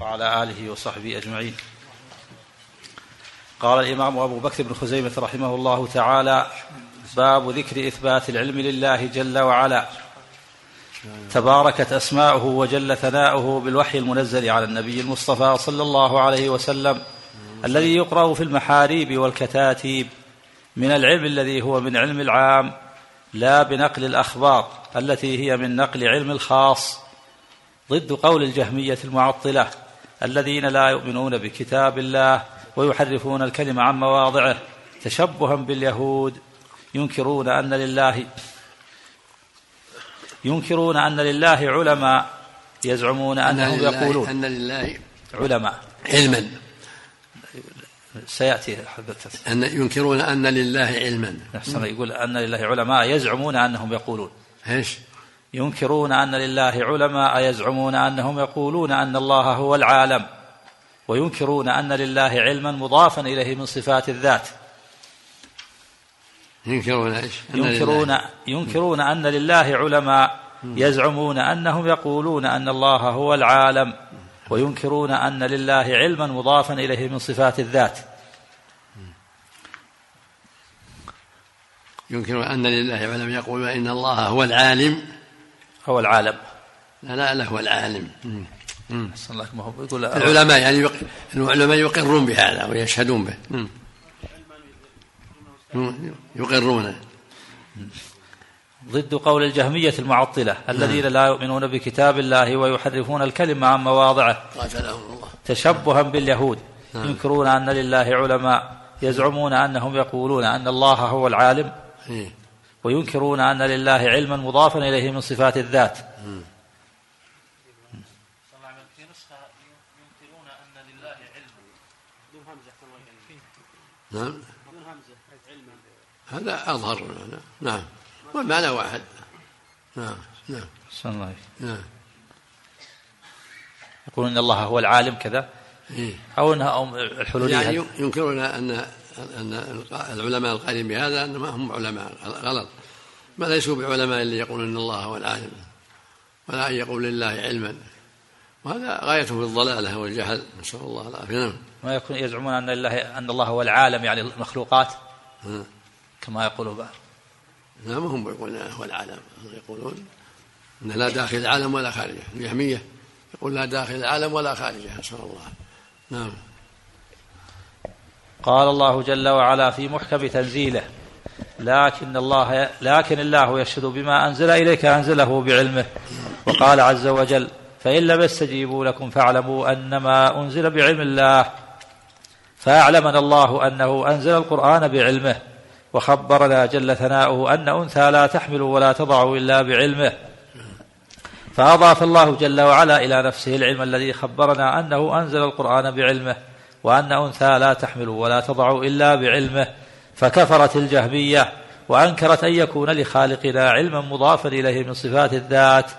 وعلى آله وصحبه أجمعين. قال الإمام أبو بكر بن خزيمة رحمه الله تعالى باب ذكر إثبات العلم لله جل وعلا. تباركت أسماؤه وجل ثناؤه بالوحي المنزل على النبي المصطفى صلى الله عليه وسلم الذي يقرأ في المحاريب والكتاتيب من العلم الذي هو من علم العام لا بنقل الأخبار التي هي من نقل علم الخاص ضد قول الجهمية المعطلة. الذين لا يؤمنون بكتاب الله ويحرفون الكلم عن مواضعه تشبها باليهود ينكرون أن لله ينكرون أن لله علماء يزعمون أنهم يقولون أن لله علماء. علما. سيأتي أن ينكرون أن لله علما. نحسن يقول أن لله علماء يزعمون أنهم يقولون. إيش؟ ينكرون أن لله علماء يزعمون أنهم يقولون أن الله هو العالم وينكرون أن لله علما مضافا إليه من صفات الذات. ينكرون إيش؟ ينكرون لله- ينكرون أن لله علماء يزعمون أنهم يقولون أن الله هو العالم وينكرون أن لله علما مضافا إليه من صفات الذات. ينكرون أن لله علما يقولون إن الله هو العالم. هو العالم. لا لا لا هو العالم. أحسن الله ما هو يقول العلماء يعني يق... العلماء يقرون بهذا ويشهدون به. مم. مم. يقرون. ضد قول الجهمية المعطلة الذين لا يؤمنون بكتاب الله ويحرفون الكلم عن مواضعه. قاتلهم الله. تشبها باليهود. نعم. ينكرون أن لله علماء يزعمون أنهم يقولون أن الله هو العالم. إيه. وينكرون أن لله علما مضافا إليه من صفات الذات. نعم. هذا أظهر. نعم. والمعنى واحد. نعم. نعم. الله. نعم. يقولون أن الله هو العالم كذا. إيه. أو أنها أو الحلولية يعني ينكرون ان ان العلماء القائلين بهذا ان ما هم علماء. غلط. ما ليسوا بعلماء اللي يقولون إن الله هو العالم ولا أن يقول لله علما. وهذا غايته في الضلالة والجهل. نسأل الله العافية. نعم. ما يكون يزعمون أن الله أن الله هو العالم يعني المخلوقات. كما يقول بعض. لا ما هم يقولون هو العالم. يقولون إن لا داخل العالم ولا خارجه. الجهميه يقول لا داخل العالم ولا خارجه. نسأل الله. نعم. قال الله جل وعلا في محكم تنزيله لكن الله لكن الله يشهد بما أنزل إليك أنزله بعلمه. وقال عز وجل فإن لم يستجيبوا لكم فاعلموا أنما أنزل بعلم الله. فأعلمنا الله أنه أنزل القرآن بعلمه. وخبرنا جل ثناؤه أن أنثى لا تحمل ولا تضع إلا بعلمه. فأضاف الله جل وعلا إلى نفسه العلم الذي خبرنا أنه أنزل القرآن بعلمه. وأن أنثى لا تحمل ولا تضع إلا بعلمه. فكفرت الجهمية وأنكرت أن يكون لخالقنا علما مضافا إليه من صفات الذات.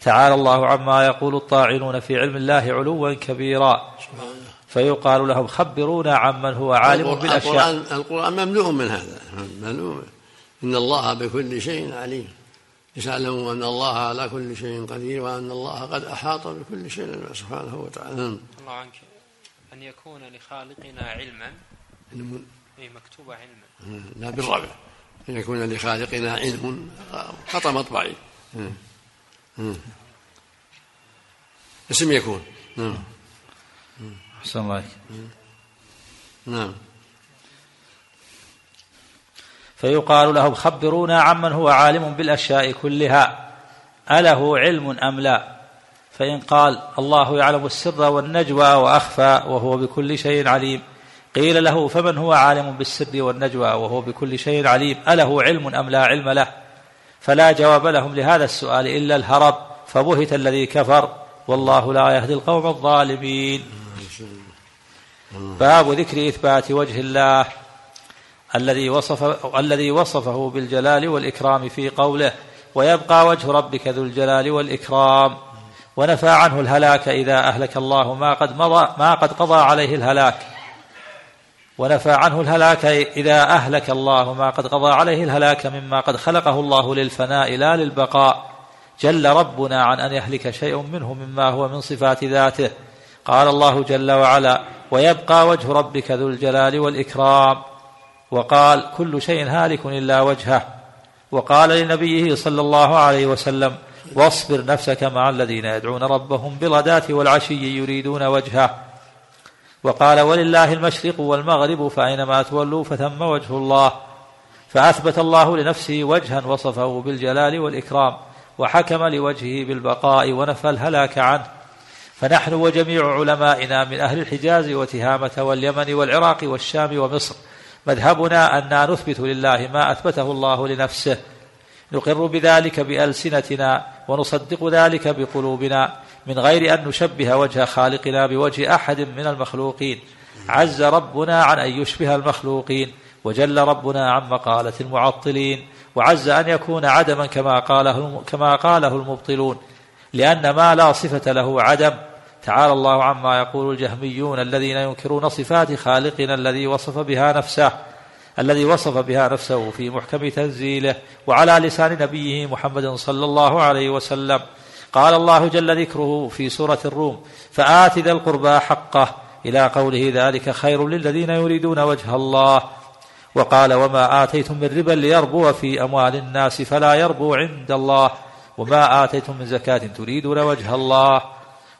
تعالى الله عما يقول الطاعنون في علم الله علوا كبيرا. فيقال لهم خبرونا عمن هو عالم بالأشياء. القرآن, القرآن مملوء من هذا. مملوء إن الله بكل شيء عليم. يعلموا أن الله على كل شيء قدير وأن الله قد أحاط بكل شيء سبحانه وتعالى. نعم. الله عنك. أن يكون لخالقنا علما. أي مكتوب علما. لا بالربع. أن يكون لخالقنا علم خطأ مطبعي. اسم يكون. نعم أحسن الله. نعم. فيقال لهم خبرونا عمن هو عالم بالأشياء كلها. أله علم أم لا؟ فإن قال الله يعلم السر والنجوى وأخفى وهو بكل شيء عليم. قيل له فمن هو عالم بالسر والنجوى وهو بكل شيء عليم؟ أله علم أم لا علم له؟ فلا جواب لهم لهذا السؤال إلا الهرب فبهت الذي كفر والله لا يهدي القوم الظالمين. باب ذكر إثبات وجه الله الذي وصف الذي وصفه بالجلال والإكرام في قوله ويبقى وجه ربك ذو الجلال والإكرام ونفى عنه الهلاك إذا أهلك الله ما قد مضى ما قد قضى عليه الهلاك. ونفى عنه الهلاك إذا أهلك الله ما قد قضى عليه الهلاك مما قد خلقه الله للفناء لا للبقاء. جل ربنا عن أن يهلك شيء منه مما هو من صفات ذاته. قال الله جل وعلا ويبقى وجه ربك ذو الجلال والإكرام وقال كل شيء هالك إلا وجهه وقال لنبيه صلى الله عليه وسلم واصبر نفسك مع الذين يدعون ربهم بالغداة والعشي يريدون وجهه وقال ولله المشرق والمغرب فأينما تولوا فثم وجه الله. فأثبت الله لنفسه وجها وصفه بالجلال والإكرام وحكم لوجهه بالبقاء ونفى الهلاك عنه. فنحن وجميع علمائنا من أهل الحجاز وتهامة واليمن والعراق والشام ومصر مذهبنا أننا نثبت لله ما أثبته الله لنفسه. نقر بذلك بألسنتنا ونصدق ذلك بقلوبنا. من غير أن نشبه وجه خالقنا بوجه أحد من المخلوقين. عز ربنا عن أن يشبه المخلوقين وجل ربنا عن مقالة المعطلين وعز أن يكون عدما كما قاله, كما قاله المبطلون. لأن ما لا صفة له عدم. تعالى الله عما يقول الجهميون الذين ينكرون صفات خالقنا الذي وصف بها نفسه الذي وصف بها نفسه في محكم تنزيله وعلى لسان نبيه محمد صلى الله عليه وسلم. قال الله جل ذكره في سورة الروم فآت ذا القربى حقه. إلى قوله ذلك خير للذين يريدون وجه الله. وقال وما آتيتم من ربا ليربو في أموال الناس فلا يربو عند الله. وما آتيتم من زكاة تريدون وجه الله.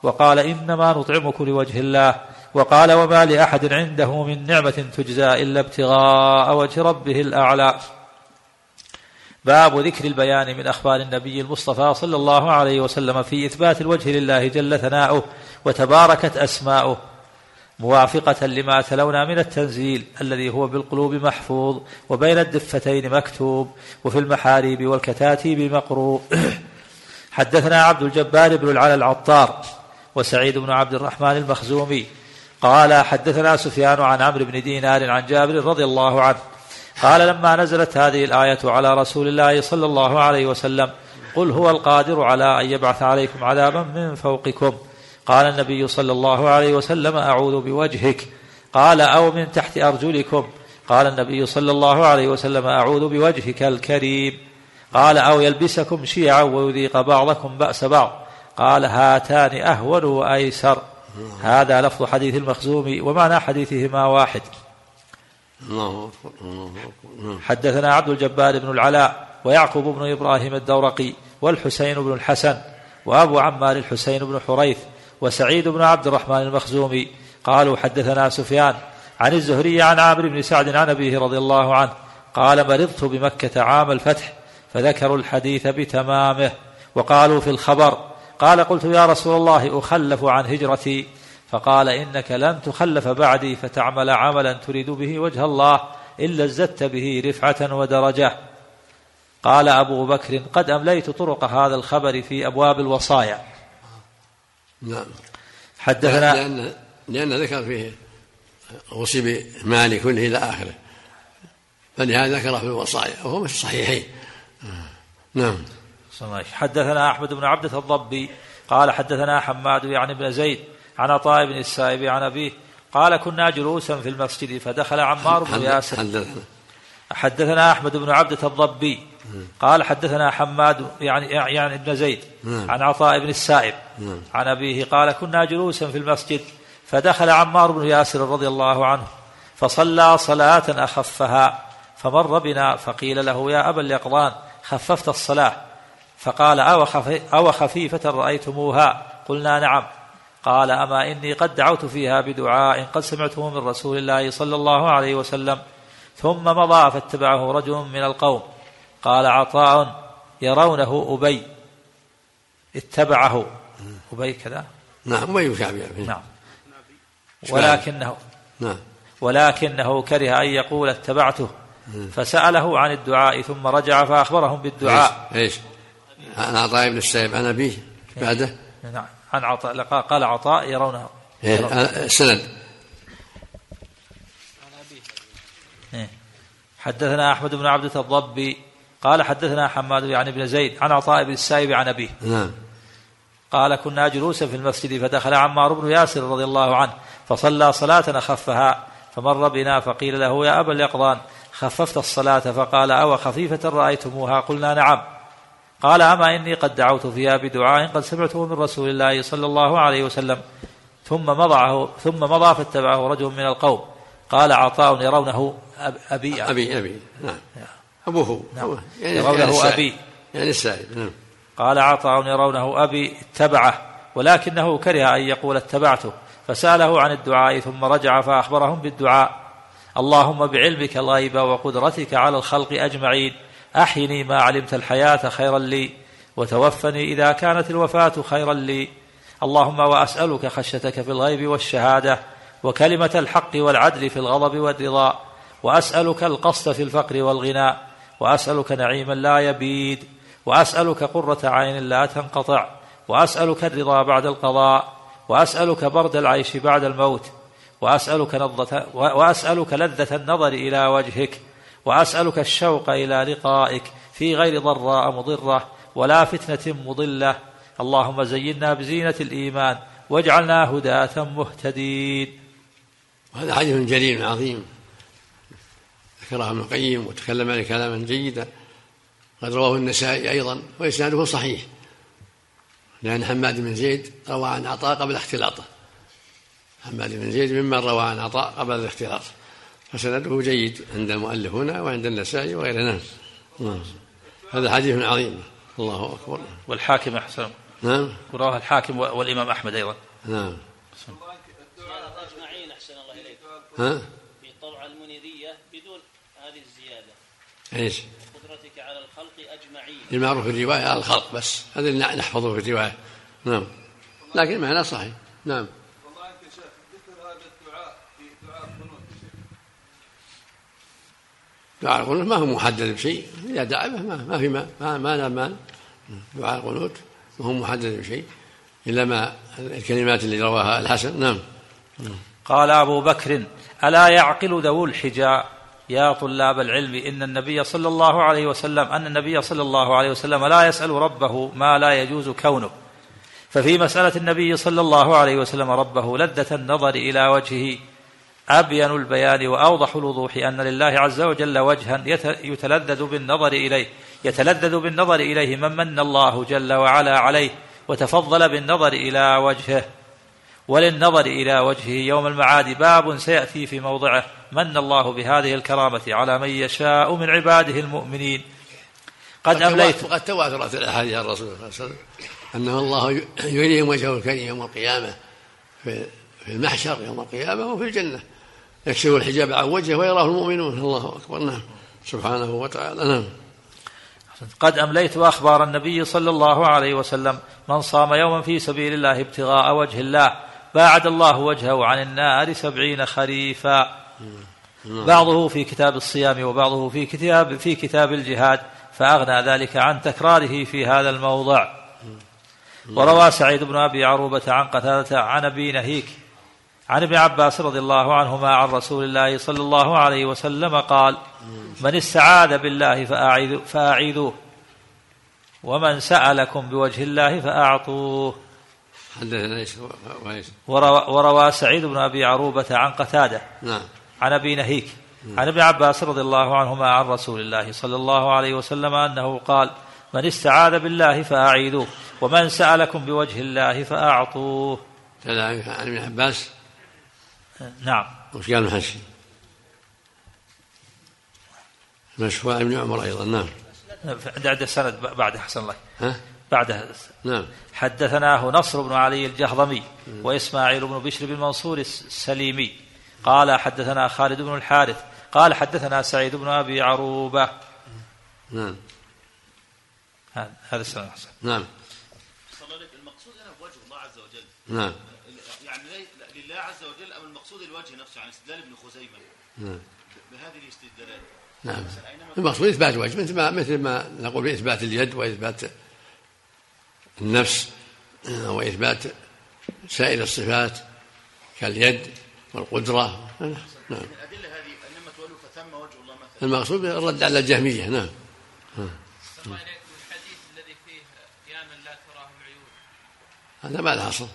وقال إنما نطعمكم لوجه الله. وقال وما لأحد عنده من نعمة تجزى إلا ابتغاء وجه ربه الأعلى. باب ذكر البيان من أخبار النبي المصطفى صلى الله عليه وسلم في إثبات الوجه لله جل ثناؤه وتباركت أسماؤه موافقة لما تلونا من التنزيل الذي هو بالقلوب محفوظ وبين الدفتين مكتوب وفي المحاريب والكتاتيب مقروء. حدثنا عبد الجبار بن العلا العطار وسعيد بن عبد الرحمن المخزومي قال حدثنا سفيان عن عمرو بن دينار عن جابر رضي الله عنه قال لما نزلت هذه الآية على رسول الله صلى الله عليه وسلم قل هو القادر على أن يبعث عليكم عذابا من فوقكم. قال النبي صلى الله عليه وسلم أعوذ بوجهك. قال أو من تحت أرجلكم. قال النبي صلى الله عليه وسلم أعوذ بوجهك الكريم. قال أو يلبسكم شيعا ويذيق بعضكم بأس بعض. قال هاتان أهون وأيسر. هذا لفظ حديث المخزومي ومعنى حديثهما واحد. الله حدثنا عبد الجبار بن العلاء ويعقوب بن إبراهيم الدورقي والحسين بن الحسن وأبو عمار الحسين بن حريث وسعيد بن عبد الرحمن المخزومي قالوا حدثنا سفيان عن الزهري عن عامر بن سعد عن أبيه رضي الله عنه قال مرضت بمكة عام الفتح فذكروا الحديث بتمامه وقالوا في الخبر قال قلت يا رسول الله أخلف عن هجرتي فقال إنك لن تخلف بعدي فتعمل عملا تريد به وجه الله إلا ازددت به رفعة ودرجة. قال أبو بكر قد أمليت طرق هذا الخبر في أبواب الوصايا. نعم. حدثنا لأن, لأن ذكر فيه أوصي بمالي كله إلى آخره. فلهذا ذكره في الوصايا وهو مش صحيحين نعم. حدثنا أحمد بن عبدة الضبي قال حدثنا حماد يعني بن زيد عن عطاء بن السائب عن أبيه قال كنا جلوسا في المسجد فدخل عمار بن ياسر حدثنا حدثنا أحمد بن عبدة الضبي قال حدثنا حماد يعني يعني ابن زيد نعم. عن عطاء بن السائب نعم. عن أبيه قال كنا جلوسا في المسجد فدخل عمار بن ياسر رضي الله عنه فصلى صلاة أخفها فمر بنا فقيل له يا أبا اليقظان خففت الصلاة فقال أو, خفي أو خفيفة رأيتموها قلنا نعم قال أما إني قد دعوت فيها بدعاء قد سمعته من رسول الله صلى الله عليه وسلم ثم مضى فاتبعه رجل من القوم. قال عطاء يرونه أبي. اتبعه. أبي كذا. نعم أبي كعب نعم. ولكنه نعم. ولكنه كره أن يقول اتبعته. فسأله عن الدعاء ثم رجع فأخبرهم بالدعاء. إيش؟ عن عطاء بن السائب عن أبيه. بعده؟ نعم. عن عطاء قال عطاء يرونه. سند إيه. حدثنا أحمد بن عبدة الضبي قال حدثنا حماد يعني بن زيد عن عطاء بن السائب عن أبيه. نعم. قال كنا جلوسا في المسجد فدخل عمار بن ياسر رضي الله عنه فصلى صلاة أخفها فمر بنا فقيل له يا أبا اليقظان خففت الصلاة؟ فقال أو خفيفة رأيتموها؟ قلنا نعم. قال أما إني قد دعوت فيها بدعاء قد سمعته من رسول الله صلى الله عليه وسلم ثم مضعه ثم مضى فاتبعه رجل من القوم. قال عطاء يرونه أبي. أبي أبي. نعم. أبوه. نعم. يعني يرونه يعني أبي. يعني السائب. نعم. قال عطاء يرونه أبي اتبعه ولكنه كره أن يقول اتبعته. فسأله عن الدعاء ثم رجع فأخبرهم بالدعاء. اللهم بعلمك الغيب وقدرتك على الخلق أجمعين. أحيني ما علمت الحياة خيرا لي وتوفني إذا كانت الوفاة خيرا لي. اللهم وأسألك خشيتك في الغيب والشهادة وكلمة الحق والعدل في الغضب والرضا وأسألك القصد في الفقر والغنى وأسألك نعيما لا يبيد وأسألك قرة عين لا تنقطع وأسألك الرضا بعد القضاء وأسألك برد العيش بعد الموت وأسألك, نضة وأسألك لذة النظر إلى وجهك وأسألك الشوق إلى لقائك في غير ضراء مضرة ولا فتنة مضلة. اللهم زينا بزينة الإيمان واجعلنا هداة مهتدين. وهذا حديث جليل عظيم. ذكره ابن القيم وتكلم عليه كلاما جيدا. قد رواه النسائي أيضا وإسناده صحيح. لأن حماد بن زيد روى عن عطاء قبل اختلاطه. حماد بن زيد ممن روى عن عطاء قبل الاختلاط. فسنده جيد عند المؤلف هنا وعند النسائي وغير نعم. هذا حديث عظيم. الله أكبر. والحاكم أحسن. نعم. ورواه الحاكم والإمام أحمد أيضا. نعم. أجمعين أحسن. الله إليك ها؟ في طبع المنيرية بدون هذه الزيادة. إيش؟ قدرتك على الخلق أجمعين. المعروف في الرواية على الخلق بس. هذا اللي نحفظه في الرواية. نعم. لكن معناه صحيح. نعم والله أنت شيخ ذكر هذا الدعاء في دعاء القنوت دعاء القنوت ما هو محدد بشيء. إذا دعا ما, في ما ما, لا مال دعاء القنوت ما هو محدد بشيء. إلا ما الكلمات اللي رواها الحسن. نعم. قال أبو بكر ألا يعقل ذو الحجاء؟ يا طلاب العلم إن النبي صلى الله عليه وسلم أن النبي صلى الله عليه وسلم لا يسأل ربه ما لا يجوز كونه. ففي مسألة النبي صلى الله عليه وسلم ربه لذة النظر إلى وجهه. أبين البيان وأوضح الوضوح أن لله عز وجل وجها يتلذذ بالنظر إليه يتلذذ بالنظر إليه من من الله جل وعلا عليه وتفضل بالنظر إلى وجهه. وللنظر إلى وجهه يوم المعاد باب سيأتي في موضعه. من الله بهذه الكرامة على من يشاء من عباده المؤمنين. قد أمليت وقد تواترت الأحاديث عن الرسول صلى الله عليه وسلم أنه الله يريهم وجهه الكريم يوم القيامة في المحشر يوم القيامة وفي الجنة. يكشف الحجاب عن وجهه ويراه المؤمنون. الله أكبر. نعم. سبحانه وتعالى. نعم. قد أمليت أخبار النبي صلى الله عليه وسلم من صام يوما في سبيل الله ابتغاء وجه الله باعد الله وجهه عن النار سبعين خريفا. بعضه في كتاب الصيام وبعضه في كتاب في كتاب الجهاد فأغنى ذلك عن تكراره في هذا الموضع. وروى سعيد بن أبي عروبة عن قتادة عن أبي نهيك عن ابن عباس رضي الله عنهما عن رسول الله صلى الله عليه وسلم قال من استعاذ بالله فأعيذوه ومن سألكم بوجه الله فأعطوه. حدثنا وروى, وروى سعيد بن أبي عروبة عن قتادة نعم. عن أبي نهيك عن ابن عباس رضي الله عنهما عن رسول الله صلى الله عليه وسلم أنه قال من استعاذ بالله فأعيذوه ومن سألكم بوجه الله فأعطوه. عن ابن عباس؟ نعم. وش قال المحشي مشفوع ابن عمر أيضا نعم. عند السند بعد حسن الله. ها؟ بعدها نعم. حدثناه نصر بن علي الجهضمي وإسماعيل بن بشر بن منصور السليمي. قال حدثنا خالد بن الحارث. قال حدثنا سعيد بن أبي عروبة. نعم. هذا السلام نعم. المقصود هنا وجه الله عز وجل. نعم يعني لله عز وجل الوجه نفسه عن استدلال ابن خزيمة نعم. بهذه الاستدلالات نعم. المقصود إثبات وجه مثل ما مثل ما نقول بإثبات اليد وإثبات النفس وإثبات سائر الصفات كاليد والقدرة. نعم. الأدلة هذه إنما تولوا فثم وجه الله مثلا. المقصود الرد على الجهمية. نعم. الحديث الذي فيه يا من لا تراهم العيون. هذا ما له أصل.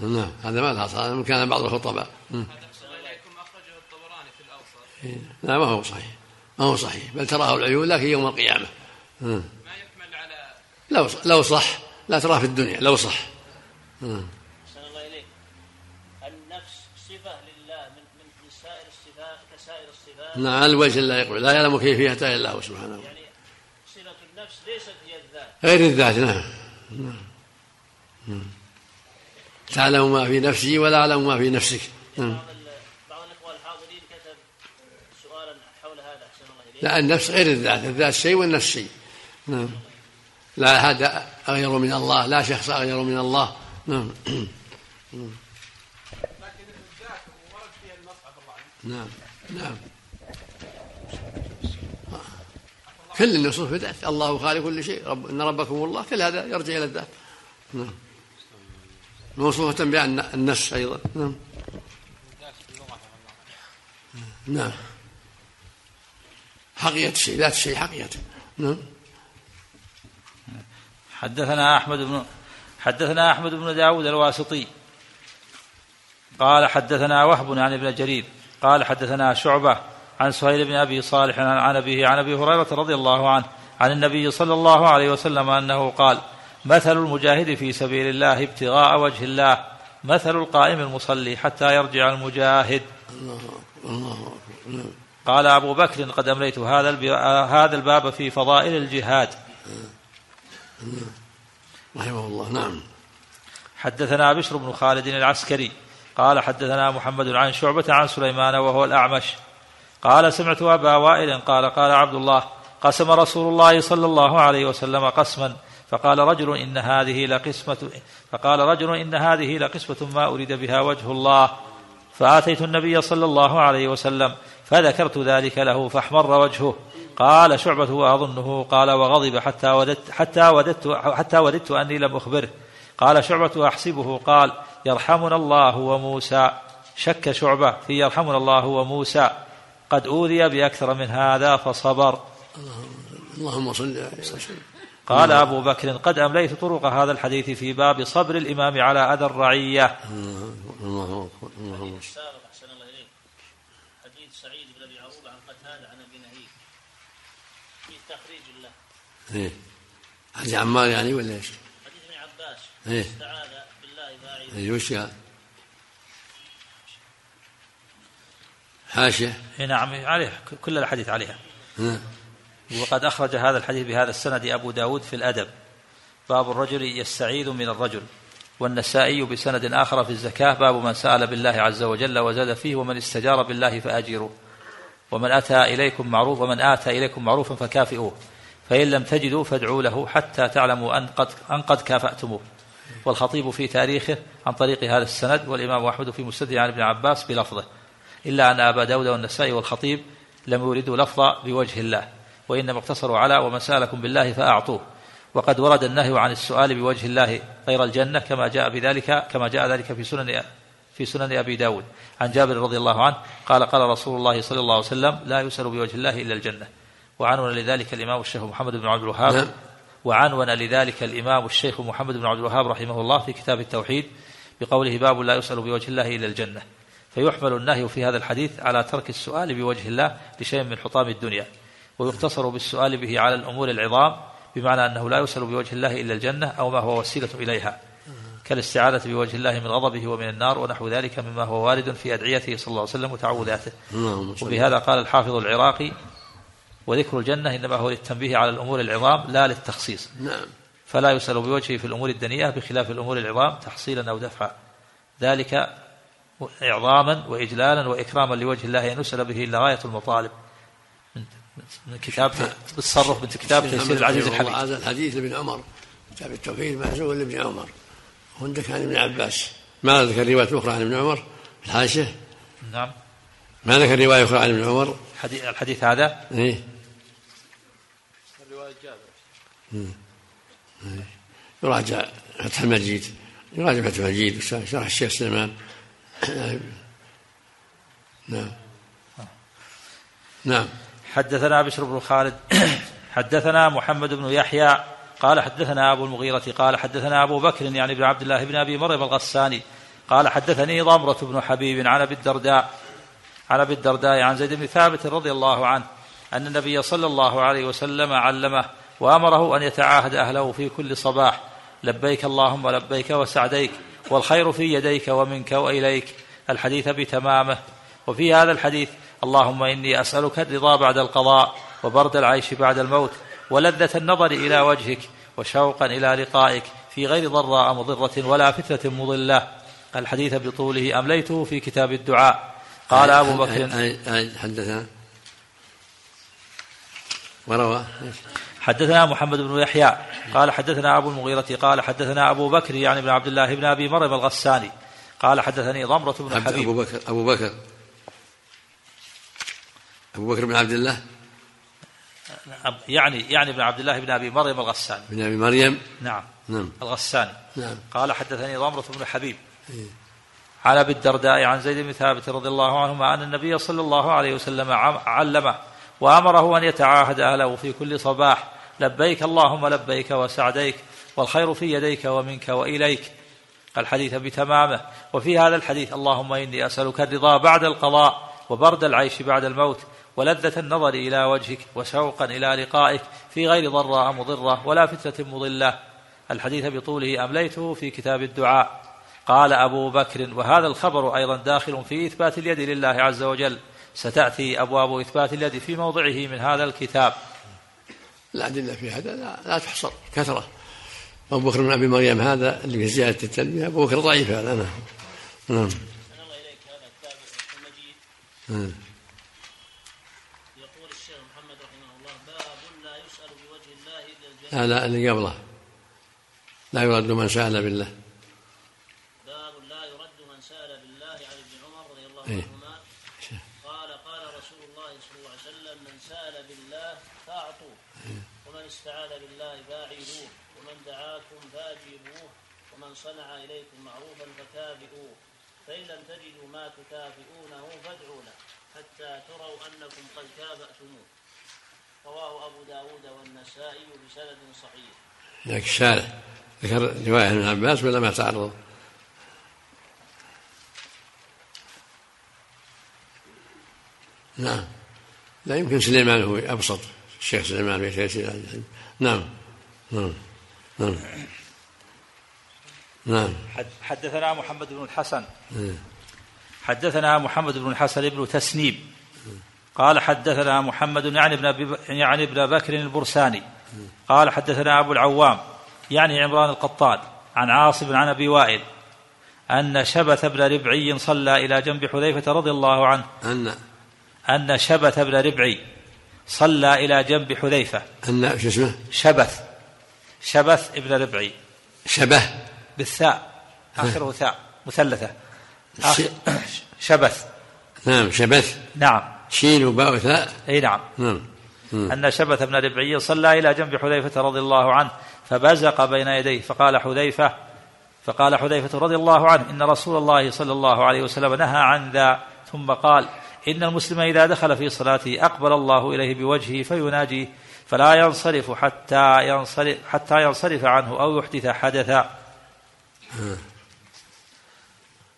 نعم. هذا ما له هذا كان بعض الخطباء. هذا إليكم أخرجه الطبراني في الأوسط. لا ما هو صحيح. ما هو صحيح. بل تراه العيون لكن يوم القيامة. ما يحمل على لو لو صح. لا تراه في الدنيا. لو صح. أحسن الله إليك. النفس صفة لله من من سائر الصفات كسائر الصفات. نعم على الوجه لا يقول. لا يعلم كيفيتها إلا هو سبحانه. يعني صفة النفس ليست هي الذات. غير الذات. نعم. نعم. تعلم ما في نفسي ولا أعلم ما في نفسك. نعم. بعض الإخوة الحاضرين كتب سؤالا حول هذا أحسن الله إليك. لا النفس غير الذات الذات شيء والنفس شيء. نعم. لا أحد أغير من الله لا شخص أغير من الله. نعم. نعم. نعم. كل النصوص في الذات الله خالق كل شيء رب إن ربكم الله كل هذا يرجع إلى الذات. نعم. موصوفة بأن النفس أيضا. نعم. نعم. حقيقة الشيء ذات الشيء حقيقته نعم. حدثنا أحمد بن حدثنا أحمد بن داود الواسطي. قال حدثنا وهب عن ابن جرير. قال حدثنا شعبة عن سهيل بن أبي صالح عن أبيه عن أبي هريرة رضي الله عنه عن النبي صلى الله عليه وسلم أنه قال مثل المجاهد في سبيل الله ابتغاء وجه الله مثل القائم المصلي حتى يرجع المجاهد. الله الله قال أبو بكر قد أمليت هذا هذا الباب في فضائل الجهاد. رحمه الله نعم. حدثنا بشر بن خالد العسكري قال حدثنا محمد عن شعبة عن سليمان وهو الأعمش. قال سمعت أبا وائل قال قال عبد الله قسم رسول الله صلى الله عليه وسلم قسما. فقال رجل إن هذه لقسمة فقال رجل إن هذه لقسمة ما أريد بها وجه الله. فآتيت النبي صلى الله عليه وسلم فذكرت ذلك له فاحمر وجهه. قال شعبة وأظنه قال وغضب حتى وددت حتى وددت حتى وددت أني لم أخبره. قال شعبة أحسبه قال يرحمنا الله وموسى. شك شعبة في يرحمنا الله وموسى. قد أوذي بأكثر من هذا فصبر. اللهم صل عليه وسلم قال أبو بكر قد أمليت طرق هذا الحديث في باب صبر الإمام على أذى الرعية الله أحسن الله حديث سعيد بن أبي عروبة عن عن نهيك في تخريج الله إيه حديث عمار يعني ولا إيش؟ حديث ابن عباس إيه. استعاذ بالله فاعل إيه وش؟ حاشية إيه نعم عليه كل الحديث عليها ها. وقد أخرج هذا الحديث بهذا السند أبو داود في الأدب. باب الرجل يستعيذ من الرجل. والنسائي بسند آخر في الزكاة باب من سأل بالله عز وجل وزاد فيه ومن استجار بالله فأجروه ومن أتى إليكم معروف ومن آتى إليكم معروفا فكافئوه. فإن لم تجدوا فادعوا له حتى تعلموا أن قد, أن قد كافأتموه. والخطيب في تاريخه عن طريق هذا السند والإمام أحمد في مسنده عن ابن عباس بلفظه. إلا أن أبا داود والنسائي والخطيب لم يوردوا لفظ بوجه الله. وإنما اقتصروا على ومن سألكم بالله فأعطوه. وقد ورد النهي عن السؤال بوجه الله غير الجنة كما جاء بذلك كما جاء ذلك في سنن في سنن أبي داود. عن جابر رضي الله عنه قال قال رسول الله صلى الله عليه وسلم لا يسأل بوجه الله إلا الجنة. وعنون لذلك الإمام الشيخ محمد بن عبد الوهاب نعم. وعنون لذلك الإمام الشيخ محمد بن عبد الوهاب رحمه الله في كتاب التوحيد بقوله باب لا يسأل بوجه الله إلا الجنة. فيحمل النهي في هذا الحديث على ترك السؤال بوجه الله لشيء من حطام الدنيا. ويقتصر بالسؤال به على الأمور العظام بمعنى أنه لا يسأل بوجه الله إلا الجنة أو ما هو وسيلة إليها. كالاستعاذة بوجه الله من غضبه ومن النار ونحو ذلك مما هو وارد في أدعيته صلى الله عليه وسلم وتعوذاته. صل وبهذا قال الحافظ العراقي وذكر الجنة إنما هو للتنبيه على الأمور العظام لا للتخصيص. نعم. فلا يسأل بوجهه في الأمور الدنيئة بخلاف الأمور العظام تحصيلا أو دفعا. ذلك إعظاما وإجلالا وإكراما لوجه الله أن يسأل به إلا غاية المطالب. من من كتاب بالتصرف من كتاب تيسير العزيز الحميد هذا الحديث لابن عمر. كتاب التوحيد معزول لابن عمر. وعندك عن ابن عباس. ما ذكر رواية أخرى عن ابن عمر؟ الحاشية؟ نعم. ما ذكر رواية أخرى عن ابن عمر؟ الحديث, الحديث هذا؟ إيه. مم. إيه. يراجع فتح المجيد. يراجع فتح المجيد. شرح الشيخ سليمان. نعم. نعم. حدثنا بشر بن خالد حدثنا محمد بن يحيى قال حدثنا أبو المغيرة قال حدثنا أبو بكر يعني بن عبد الله بن أبي مريم الغساني قال حدثني ضمرة بن حبيب عن أبي الدرداء عن أبي الدرداء عن زيد بن ثابت رضي الله عنه أن النبي صلى الله عليه وسلم علمه وأمره أن يتعاهد أهله في كل صباح لبيك اللهم لبيك وسعديك والخير في يديك ومنك وإليك الحديث بتمامه وفي هذا الحديث اللهم إني أسألك الرضا بعد القضاء وبرد العيش بعد الموت ولذة النظر إلى وجهك وشوقا إلى لقائك في غير ضراء مضرة ولا فتنة مضلة. الحديث بطوله أمليته في كتاب الدعاء. قال أبو بكر حدثنا؟ وروى. حدثنا محمد بن يحيى. قال حدثنا أبو المغيرة. قال حدثنا أبو بكر يعني بن عبد الله بن أبي مريم الغساني. قال حدثني ضمرة بن حبيب. أبو بكر أبو بكر. أبو بكر بن عبد الله؟ يعني يعني ابن عبد الله بن أبي مريم الغساني. بن أبي مريم؟ نعم. نعم. الغساني. نعم. قال حدثني ضمرة بن حبيب. إيه؟ عن أبي الدرداء عن زيد بن ثابت رضي الله عنهما أن النبي صلى الله عليه وسلم علمه وأمره أن يتعاهد أهله في كل صباح لبيك اللهم لبيك وسعديك والخير في يديك ومنك وإليك. الحديث بتمامه. وفي هذا الحديث اللهم إني أسألك الرضا بعد القضاء وبرد العيش بعد الموت. ولذة النظر إلى وجهك وشوقا إلى لقائك في غير ضراء مضرة ولا فتنة مضلة. الحديث بطوله أمليته في كتاب الدعاء. قال أبو بكر وهذا الخبر أيضا داخل في إثبات اليد لله عز وجل. ستأتي أبواب إثبات اليد في موضعه من هذا الكتاب. الأدلة في هذا لا, لا تحصر كثرة. أبو بكر بن أبي مريم هذا اللي في زيادة التلبية أبو بكر ضعيف هذا نعم. نعم يقول الشيخ محمد رحمه الله باب لا يسأل بوجه الله لا اللي قبله. لا يرد من سأل بالله. باب لا يرد من سأل بالله عن ابن عمر رضي الله إيه. عنهما. قال قال رسول الله صلى الله عليه وسلم من سأل بالله فأعطوه ومن استعاذ بالله فاعينوه ومن دعاكم فأجيبوه ومن صنع إليكم معروفا فكافئوه فإن لم تجدوا ما تكافئونه فادعوا له حتى تروا أنكم قد كافأتموه. رواه أبو داود والنسائي بسند صحيح. لكن الشارع ذكر رواية ابن عباس ولا ما تعرض؟ نعم. لا يمكن سليمان هو أبسط الشيخ سليمان في تيسير نعم. نعم. نعم. نعم. حدثنا محمد بن الحسن. إيه. حدثنا محمد بن الحسن بن تسنيم قال حدثنا محمد يعني ابن يعني ابن بكر البرساني. قال حدثنا أبو العوام يعني عمران القطان عن عاصم عن أبي وائل أن شبث بن ربعي صلى إلى جنب حذيفة رضي الله عنه. أن أن شبث بن ربعي صلى إلى جنب حذيفة. أن شو اسمه؟ شبث. شبث ابن ربعي. شبه. بالثاء. آخره ثاء. مثلثة. شبث. نعم شبث. نعم. شين وباء وثاء أي نعم. نعم. أن شبث بن ربعي صلى إلى جنب حذيفة رضي الله عنه فبزق بين يديه فقال حذيفة فقال حذيفة رضي الله عنه إن رسول الله صلى الله عليه وسلم نهى عن ذا. ثم قال إن المسلم إذا دخل في صلاته أقبل الله إليه بوجهه فيناجيه فلا ينصرف حتى ينصرف حتى ينصرف عنه أو يحدث حدثا.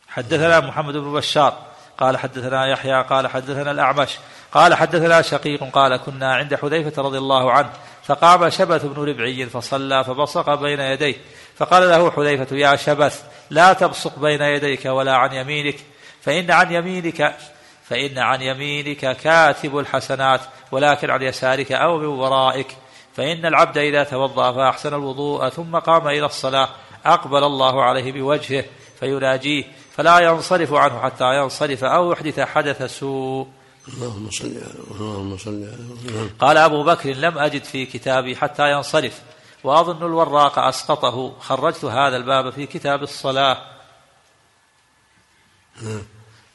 حدثنا محمد بن بشار قال حدثنا يحيى قال حدثنا الأعمش قال حدثنا شقيق قال كنا عند حذيفة رضي الله عنه فقام شبث بن ربعي فصلى فبصق بين يديه فقال له حذيفة يا شبث لا تبصق بين يديك ولا عن يمينك فإن عن يمينك فإن عن يمينك كاتب الحسنات ولكن عن يسارك أو من ورائك فإن العبد إذا توضأ فأحسن الوضوء ثم قام إلى الصلاة أقبل الله عليه بوجهه فيناجيه فلا ينصرف عنه حتى ينصرف أو يحدث حدث سوء. اللهم صل على اللهم صل على قال أبو بكر لم أجد في كتابي حتى ينصرف. وأظن الوراق أسقطه. خرجت هذا الباب في كتاب الصلاة.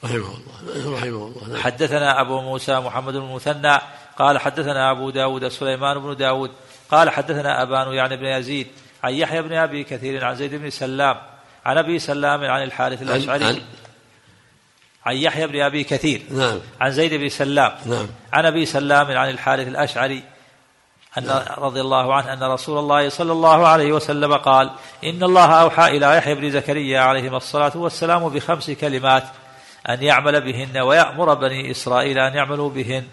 رحمه الله رحمه الله حدثنا أبو موسى محمد بن المثنى. قال حدثنا أبو داود سليمان بن داود. قال حدثنا أبان يعني بن يزيد. عن يحيى بن أبي كثير عن زيد بن سلام. عن أبي سلام عن الحارث الأشعري عن, عن يحيى بن أبي كثير نعم. عن زيد بن سلام نعم. عن أبي سلام عن الحارث الأشعري أن نعم. رضي الله عنه أن رسول الله صلى الله عليه وسلم قال إن الله أوحى إلى يحيى بن زكريا عليهما الصلاة والسلام بخمس كلمات أن يعمل بهن ويأمر بني إسرائيل أن يعملوا بهن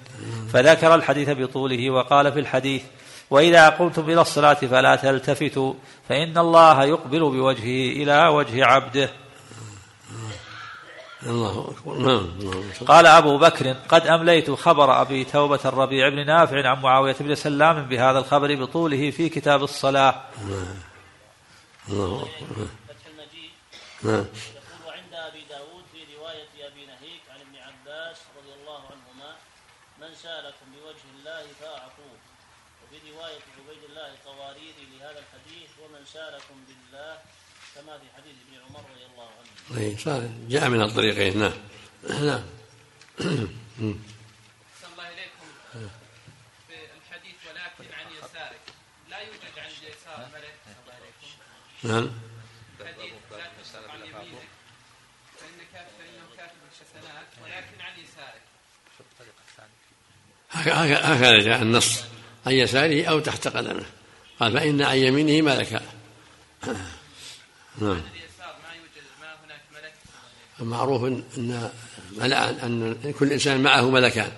فذكر الحديث بطوله وقال في الحديث وإذا قمتم إلى الصلاة فلا تلتفتوا فإن الله يقبل بوجهه إلى وجه عبده. الله أكبر. نعم قال أبو بكر قد أمليت خبر أبي توبة الربيع بن نافع عن معاوية بن سلام بهذا الخبر بطوله في كتاب الصلاة. الله أكبر فتح المجيد نعم يقول وعند ابي داود في روايه ابي نهيك عن ابن عباس رضي الله عنهما من سالكم بوجه الله فاعطوه وفي روايه عبيد الله القواريري لهذا الحديث ومن سالكم بالله كما في حديث ابن عمر رضي الله عنه. أي صار جاء من الطريقين. نعم. نعم. أحسن الله إليكم في الحديث ولكن عن يسارك. لا يوجد عن اليسار ملك. الله إليكم نعم. الحديث لا عن يمينك. كاتب الحسنات ولكن عن يسارك. هكذا هكذا جاء النص. عن يساره أو تحت قدمه. قال فإن عن يمينه ملكا. نعم. اليسار ما يوجد ما هناك ملك؟ المعروف ان إن ملأ إن كل إنسان معه ملكان.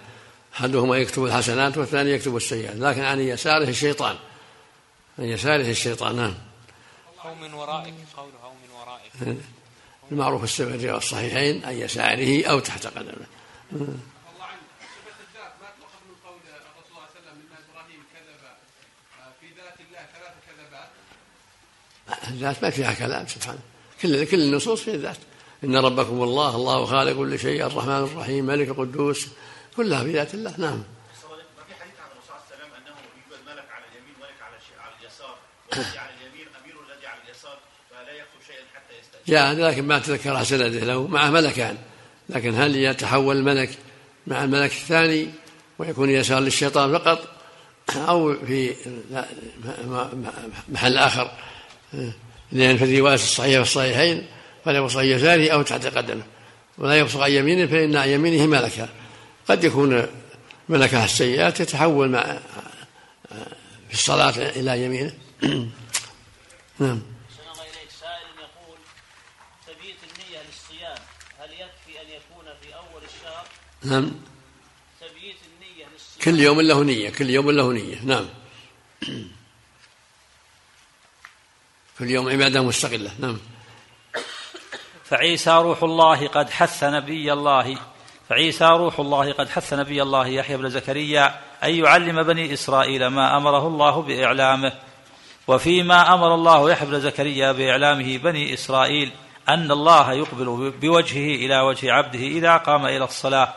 أحدهما يكتب الحسنات والثاني يكتب السيئات. لكن عن يساره الشيطان. عن يساره الشيطان نعم. أو من ورائك قوله أو من ورائك. المعروف السبعي والصحيحين عن يساره أو تحت قدمه الله عنه صفة الذات ما تؤخذ من قول الرسول صلى الله عليه وسلم ان إبراهيم كذب آه، في ذات الله ثلاث كذبات الذات ما فيها كلام سبحانه كل كل النصوص في الذات. إن ربكم الله الله خالق كل شيء الرحمن الرحيم ملك القدوس. كلها في ذات الله نعم. جاء لكن ما تذكر سنده له معه ملكان. لكن هل يتحول الملك مع الملك الثاني ويكون يسار للشيطان فقط؟ أو في محل آخر. لأن في الروايه الصحيحه في الصحيحين فلا يبصق عن يساره أو تحت قدمه. ولا يبصق عن يمينه فإن عن يمينه ملكا. قد يكون ملكها السيئات يتحول مع في الصلاة إلى يمينه. نعم. أحسن الله إليك سائل يقول تبيت النية للصيام هل يكفي أن يكون في أول الشهر؟ نعم. تبييت النية للصيام. كل يوم له نية كل يوم له نية. نعم. كل يوم عبادة مستقلة. نعم. فعيسى روح الله قد حث نبي الله. فعيسى روح الله قد حث نبي الله يحيى بن زكريا أن يعلم بني إسرائيل ما أمره الله بإعلامه. وفيما أمر الله يحيى بن زكريا بإعلامه بني إسرائيل أن الله يقبل بوجهه إلى وجه عبده إذا قام إلى الصلاة.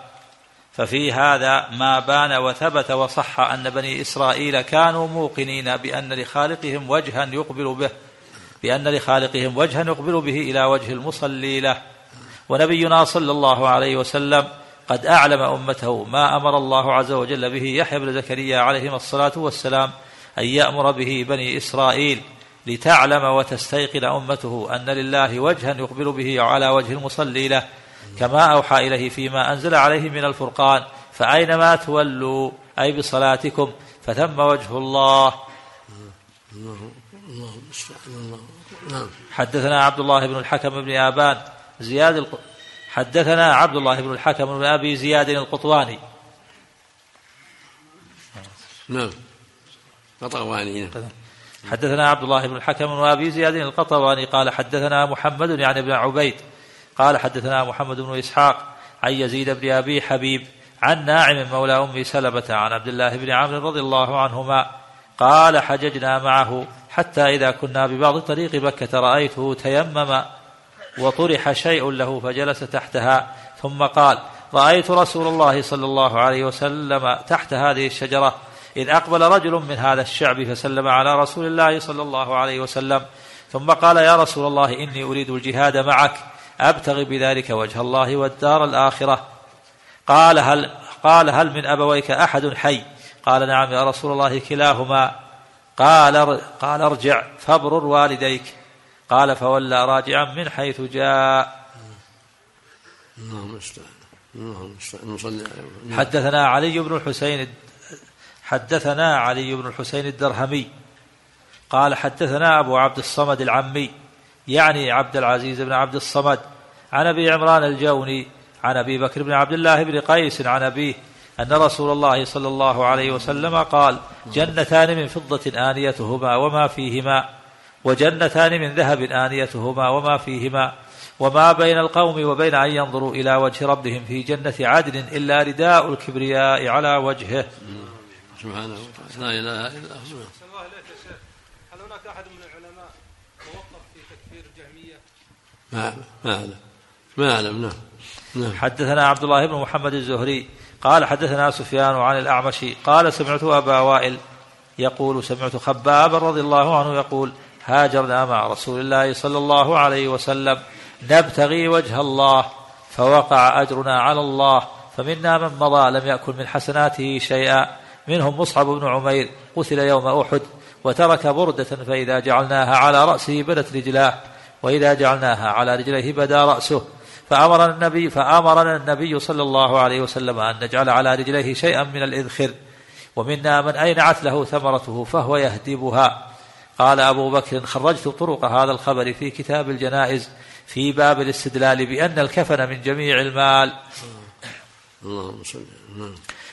ففي هذا ما بان وثبت وصح أن بني إسرائيل كانوا موقنين بأن لخالقهم وجها يقبل به. بأن لخالقهم وجها يقبل به إلى وجه المصلي له. ونبينا صلى الله عليه وسلم قد أعلم أمته ما أمر الله عز وجل به يحيى بن زكريا عليهما الصلاة والسلام أن يأمر به بني إسرائيل لتعلم وتستيقن أمته أن لله وجها يقبل به على وجه المصلي له. كما أوحى إليه فيما أنزل عليه من الفرقان فأينما تولوا أي بصلاتكم فثم وجه الله. الله المستعان الله. نعم. حدثنا عبد الله بن الحكم بن آبان زياد الق... حدثنا عبد الله بن الحكم بن أبي زياد القطواني. نعم. قطواني نعم. حدثنا عبد الله بن الحكم بن أبي زياد القطواني قال حدثنا محمد يعني بن عبيد قال حدثنا محمد بن إسحاق عن يزيد بن أبي حبيب عن ناعم مولى أم سلمة عن عبد الله بن عمرو رضي الله عنهما قال حججنا معه حتى إذا كنا ببعض طريق مكة رأيته تيمم وطرح شيء له فجلس تحتها ثم قال رأيت رسول الله صلى الله عليه وسلم تحت هذه الشجرة إذ أقبل رجل من هذا الشعب فسلم على رسول الله صلى الله عليه وسلم ثم قال يا رسول الله إني أريد الجهاد معك أبتغي بذلك وجه الله والدار الآخرة. قال هل قال هل من أبويك أحد حي؟ قال نعم يا رسول الله كلاهما. قال قال ارجع فابرر والديك. قال فولى راجعا من حيث جاء. اللهم المستعان اللهم نصلي عليه. حدثنا علي بن الحسين حدثنا علي بن الحسين الدرهمي. قال حدثنا أبو عبد الصمد العمي يعني عبد العزيز بن عبد الصمد عن أبي عمران الجوني عن أبي بكر بن عبد الله بن قيس عن أبيه أن رسول الله صلى الله عليه وسلم قال جنتان من فضة آنيتهما وما فيهما وجنتان من ذهب آنيتهما وما فيهما وما بين القوم وبين أن ينظروا إلى وجه ربهم في جنة عدن إلا رداء الكبرياء على وجهه. سبحانه وتعالى لا هو يا شيخ هل هناك أحد من العلماء توقف في تكفير الجهمية؟ ما ما أعلم. ما أعلم. نعم. نعم. حدثنا عبد الله بن محمد الزهري قال حدثنا سفيان عن الأعمش قال سمعت أبا وائل يقول سمعت خبابا رضي الله عنه يقول هاجرنا مع رسول الله صلى الله عليه وسلم نبتغي وجه الله فوقع أجرنا على الله فمنا من مضى لم يأكل من حسناته شيئا. منهم مصعب بن عمير قتل يوم أحد وترك بردة فإذا جعلناها على رأسه بدت رجلاه وإذا جعلناها على رجليه بدا رأسه. فأمرنا النبي فأمرنا النبي صلى الله عليه وسلم أن نجعل على رجليه شيئا من الإذخر ومنا من أينعت له ثمرته فهو يهدبها. قال أبو بكر خرجت طرق هذا الخبر في كتاب الجنائز في باب الاستدلال بأن الكفن من جميع المال. اللهم صل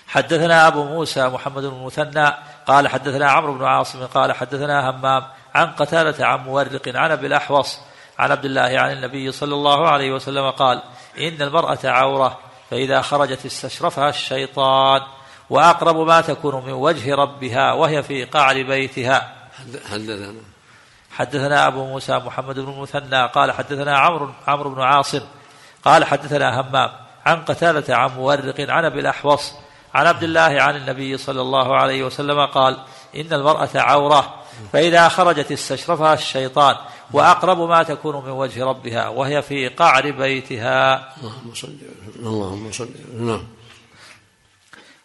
حدثنا أبو موسى محمد بن المثنى قال حدثنا عمرو بن عاصم قال حدثنا همام عن قتادة عن مورق عن أبي الأحوص عن عبد الله عن النبي صلى الله عليه وسلم قال إن المرأة عورة فإذا خرجت استشرفها الشيطان وأقرب ما تكون من وجه ربها وهي في قعر بيتها. حد- حدثنا حدثنا أبو موسى محمد بن المثنى قال حدثنا عمرو عمرو بن عاصم قال حدثنا همام عن قتادة عن مورق عن أبي الأحوص عن عبد الله عن النبي صلى الله عليه وسلم قال إن المرأة عورة فإذا خرجت استشرفها الشيطان وأقرب ما تكون من وجه ربها وهي في قعر بيتها. اللهم صل اللهم صل نعم.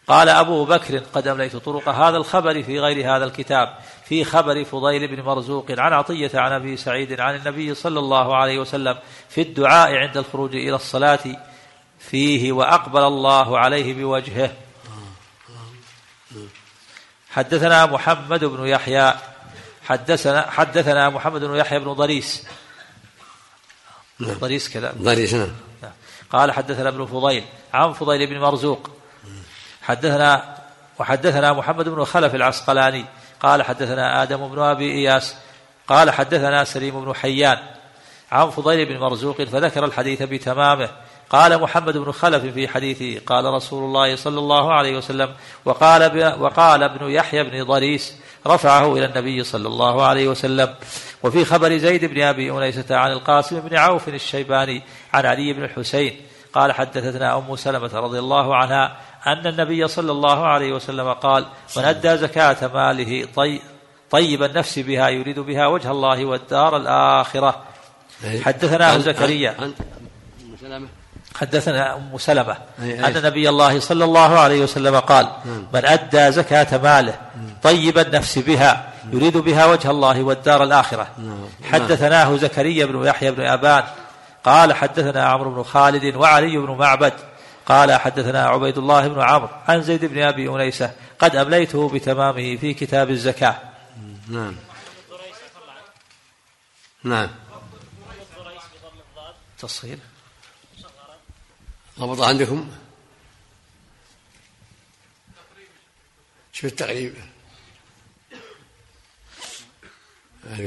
قال أبو بكر قد أمليت طرق هذا الخبر في غير هذا الكتاب في خبر فضيل بن مرزوق عن عطية عن أبي سعيد عن النبي صلى الله عليه وسلم في الدعاء عند الخروج إلى الصلاة فيه وأقبل الله عليه بوجهه. حدثنا محمد بن يحيى حدثنا حدثنا محمد بن يحيى بن ضريس. ضريس كذا. ضريس نعم. قال حدثنا ابن فضيل عن فضيل بن مرزوق. حدثنا وحدثنا محمد بن خلف العسقلاني. قال حدثنا آدم بن أبي إياس. قال حدثنا سليم بن حيان. عن فضيل بن مرزوق فذكر الحديث بتمامه. قال محمد بن خلف في حديثه قال رسول الله صلى الله عليه وسلم وقال وقال ابن يحيى بن ضريس رفعه إلى النبي صلى الله عليه وسلم. وفي خبر زيد بن أبي أنيسة عن القاسم بن عوف الشيباني عن علي بن الحسين قال حدثتنا أم سلمة رضي الله عنها أن النبي صلى الله عليه وسلم قال من أدى زكاة ماله طي طيب النفس بها يريد بها وجه الله والدار الآخرة. حدثنا عن- زكريا. عن سلمة؟ حدثنا أم سلمة. أن. نبي الله صلى الله عليه وسلم قال نعم. من أدى زكاة ماله طيب النفس بها يريد بها وجه الله والدار الآخرة. نعم. حدثناه زكريا بن يحيى بن أبان. قال حدثنا عمرو بن خالد وعلي بن معبد. قال حدثنا عبيد الله بن عمرو عن زيد بن أبي أنيسة قد أمليته بتمامه في كتاب الزكاة. نعم. نعم. تصغير. ضبط عندكم؟ شو التقريب.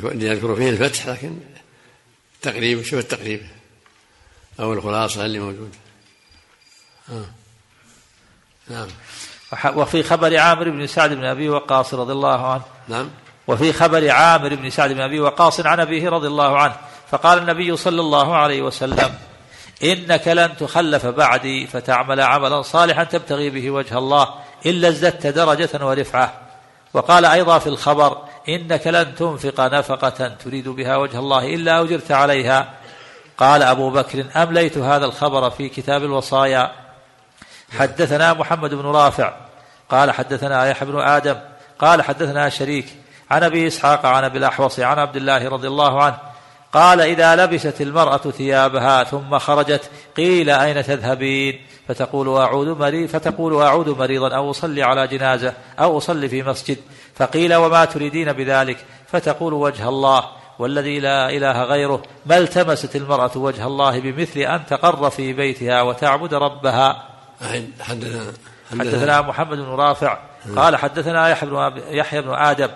يذكر فيه الفتح لكن التقريب شو التقريب. أو الخلاصة اللي موجود آه. نعم. وفي خبر عامر بن سعد بن أبي وقاص رضي الله عنه. نعم. وفي خبر عامر بن سعد بن أبي وقاص عن أبيه رضي الله عنه. فقال النبي صلى الله عليه وسلم إنك لن تخلف بعدي فتعمل عملا صالحا تبتغي به وجه الله الا ازددت درجة ورفعة. وقال أيضا في الخبر إنك لن تنفق نفقة تريد بها وجه الله إلا أجرت عليها. قال أبو بكر أمليت هذا الخبر في كتاب الوصايا. حدثنا محمد بن رافع. قال حدثنا يحيى بن آدم. قال حدثنا شريك. عن أبي إسحاق عن أبي الأحوص عن عبد الله رضي الله عنه قال إذا لبست المرأة ثيابها ثم خرجت قيل أين تذهبين؟ فتقول أعود مريض فتقول أعود مريضا أو أصلي على جنازة أو أصلي في مسجد. فقيل وما تريدين بذلك؟ فتقول وجه الله. والذي لا إله غيره ما التمست المرأة وجه الله بمثل أن تقر في بيتها وتعبد ربها؟ حدثنا حدثنا محمد بن رافع. قال حدثنا يحيى بن أب- يحيى بن آدم.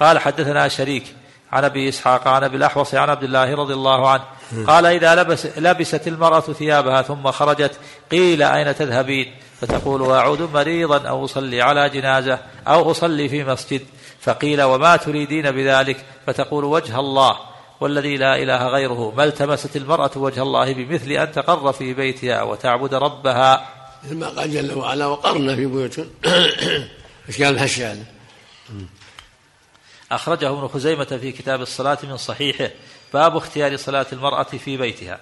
قال حدثنا شريك. عن أبي إسحاق عن أبي الأحوص عن عبد الله رضي الله عنه. قال إذا لبس لبست المرأة ثيابها ثم خرجت قيل أين تذهبين؟ فتقول أعود مريضا أو أصلي على جنازة أو أصلي في مسجد. فقيل وما تريدين بذلك؟ فتقول وجه الله والذي لا إله غيره. ما التمست المرأة وجه الله بمثل أن تقر في بيتها وتعبد ربها؟ مثل ما قال جل وعلا وقرن في بيوتكم الحش هذا؟ أخرجه ابن خزيمة في كتاب الصلاة من صحيحه باب اختيار صلاة المرأة في بيتها.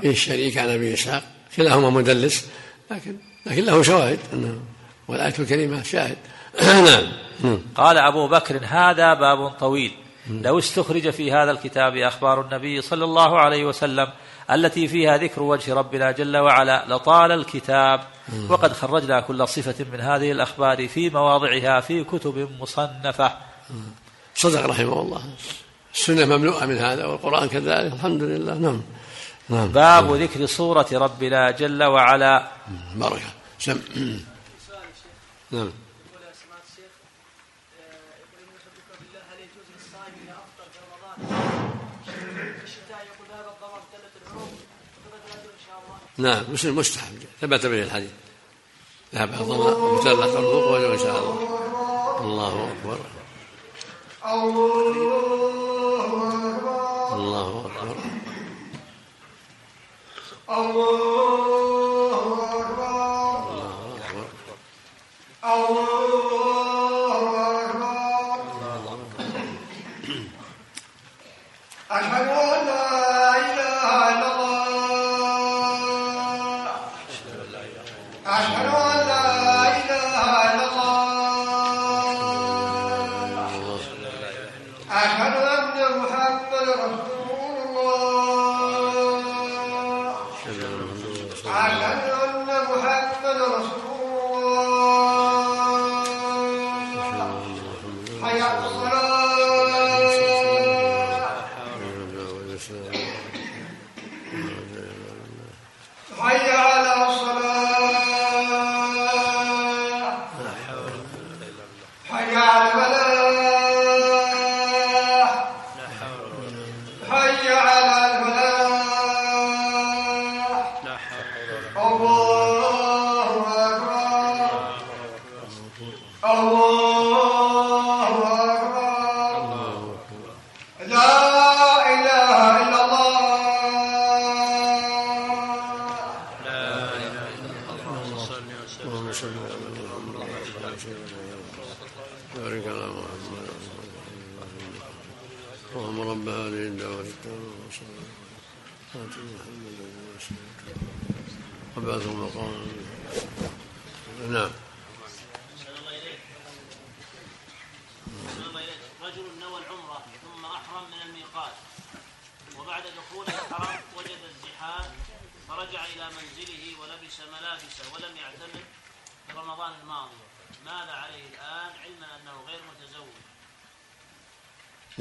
فيه الشريك عن أبي إسحاق كلاهما مدلس لكن لكن له شواهد أنه والآية الكريمة شاهد. نعم. نعم. قال أبو بكر هذا باب طويل. لو استخرج في هذا الكتاب أخبار النبي صلى الله عليه وسلم التي فيها ذكر وجه ربنا جل وعلا لطال الكتاب. وقد خرجنا كل صفة من هذه الأخبار في مواضعها في كتب مصنفة. صدق رحمه الله. السنة مملوءه من هذا والقرآن كذلك. الحمد لله. نعم. نعم. باب ذكر صورة ربنا جل وعلا. بركه سم. نعم. إن شاء الله نعم. مسلم مستحب. ثبت به الحديث. ذهب الظمأ الوضوء وجه إن شاء الله. الله أكبر. الله اكبر الله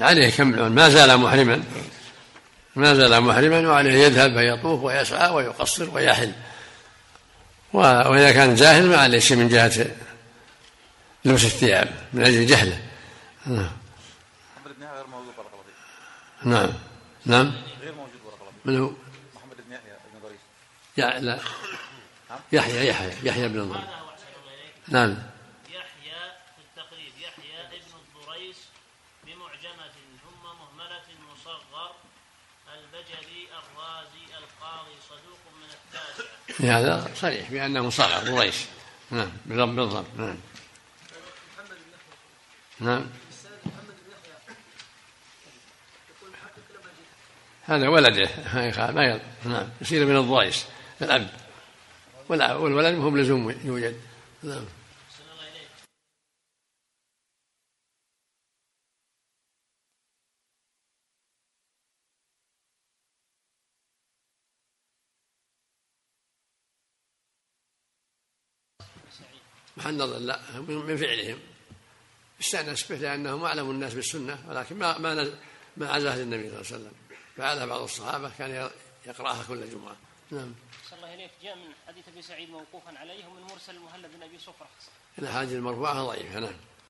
عليه كم ما زال محرما. ما زال محرما وعليه يذهب فيطوف ويسعى ويقصر ويحل. وإذا كان جاهل ما عليه شيء من جهة لبس الثياب من أجل جهله. نعم. محمد بن يحيى غير موجود بارك الله فيك. نعم. نعم. غير موجود بارك الله فيك. من هو؟ محمد بن يحيى بن ضريس يا لا. يحيى يحيى يحيى بن ضريس نعم يحيى في التقريب يحيى ابن الضريس بمعجمة ثم مهملة مصغر البجلي الرازي القاضي صدوق من هذا صريح بأنه صغر قريش. نعم بالضبط بالضبط نعم. نعم. هذا ولده ما ما نعم يصير من الضريس الأب. والولد هم لزوم يوجد. نعم. محل نظر لا من فعلهم. استأنس به لأنهم أعلم الناس بالسنة ولكن ما ما ما عزاه للنبي صلى الله عليه وسلم. فعلها بعض الصحابة كان يقرأها كل جمعة. نعم. صلى الله إليك جاء من حديث أبي سعيد موقوفا عليه ومن مرسل المهلب بن أبي صفرة. الأحاديث المرفوعة ضعيفة نعم.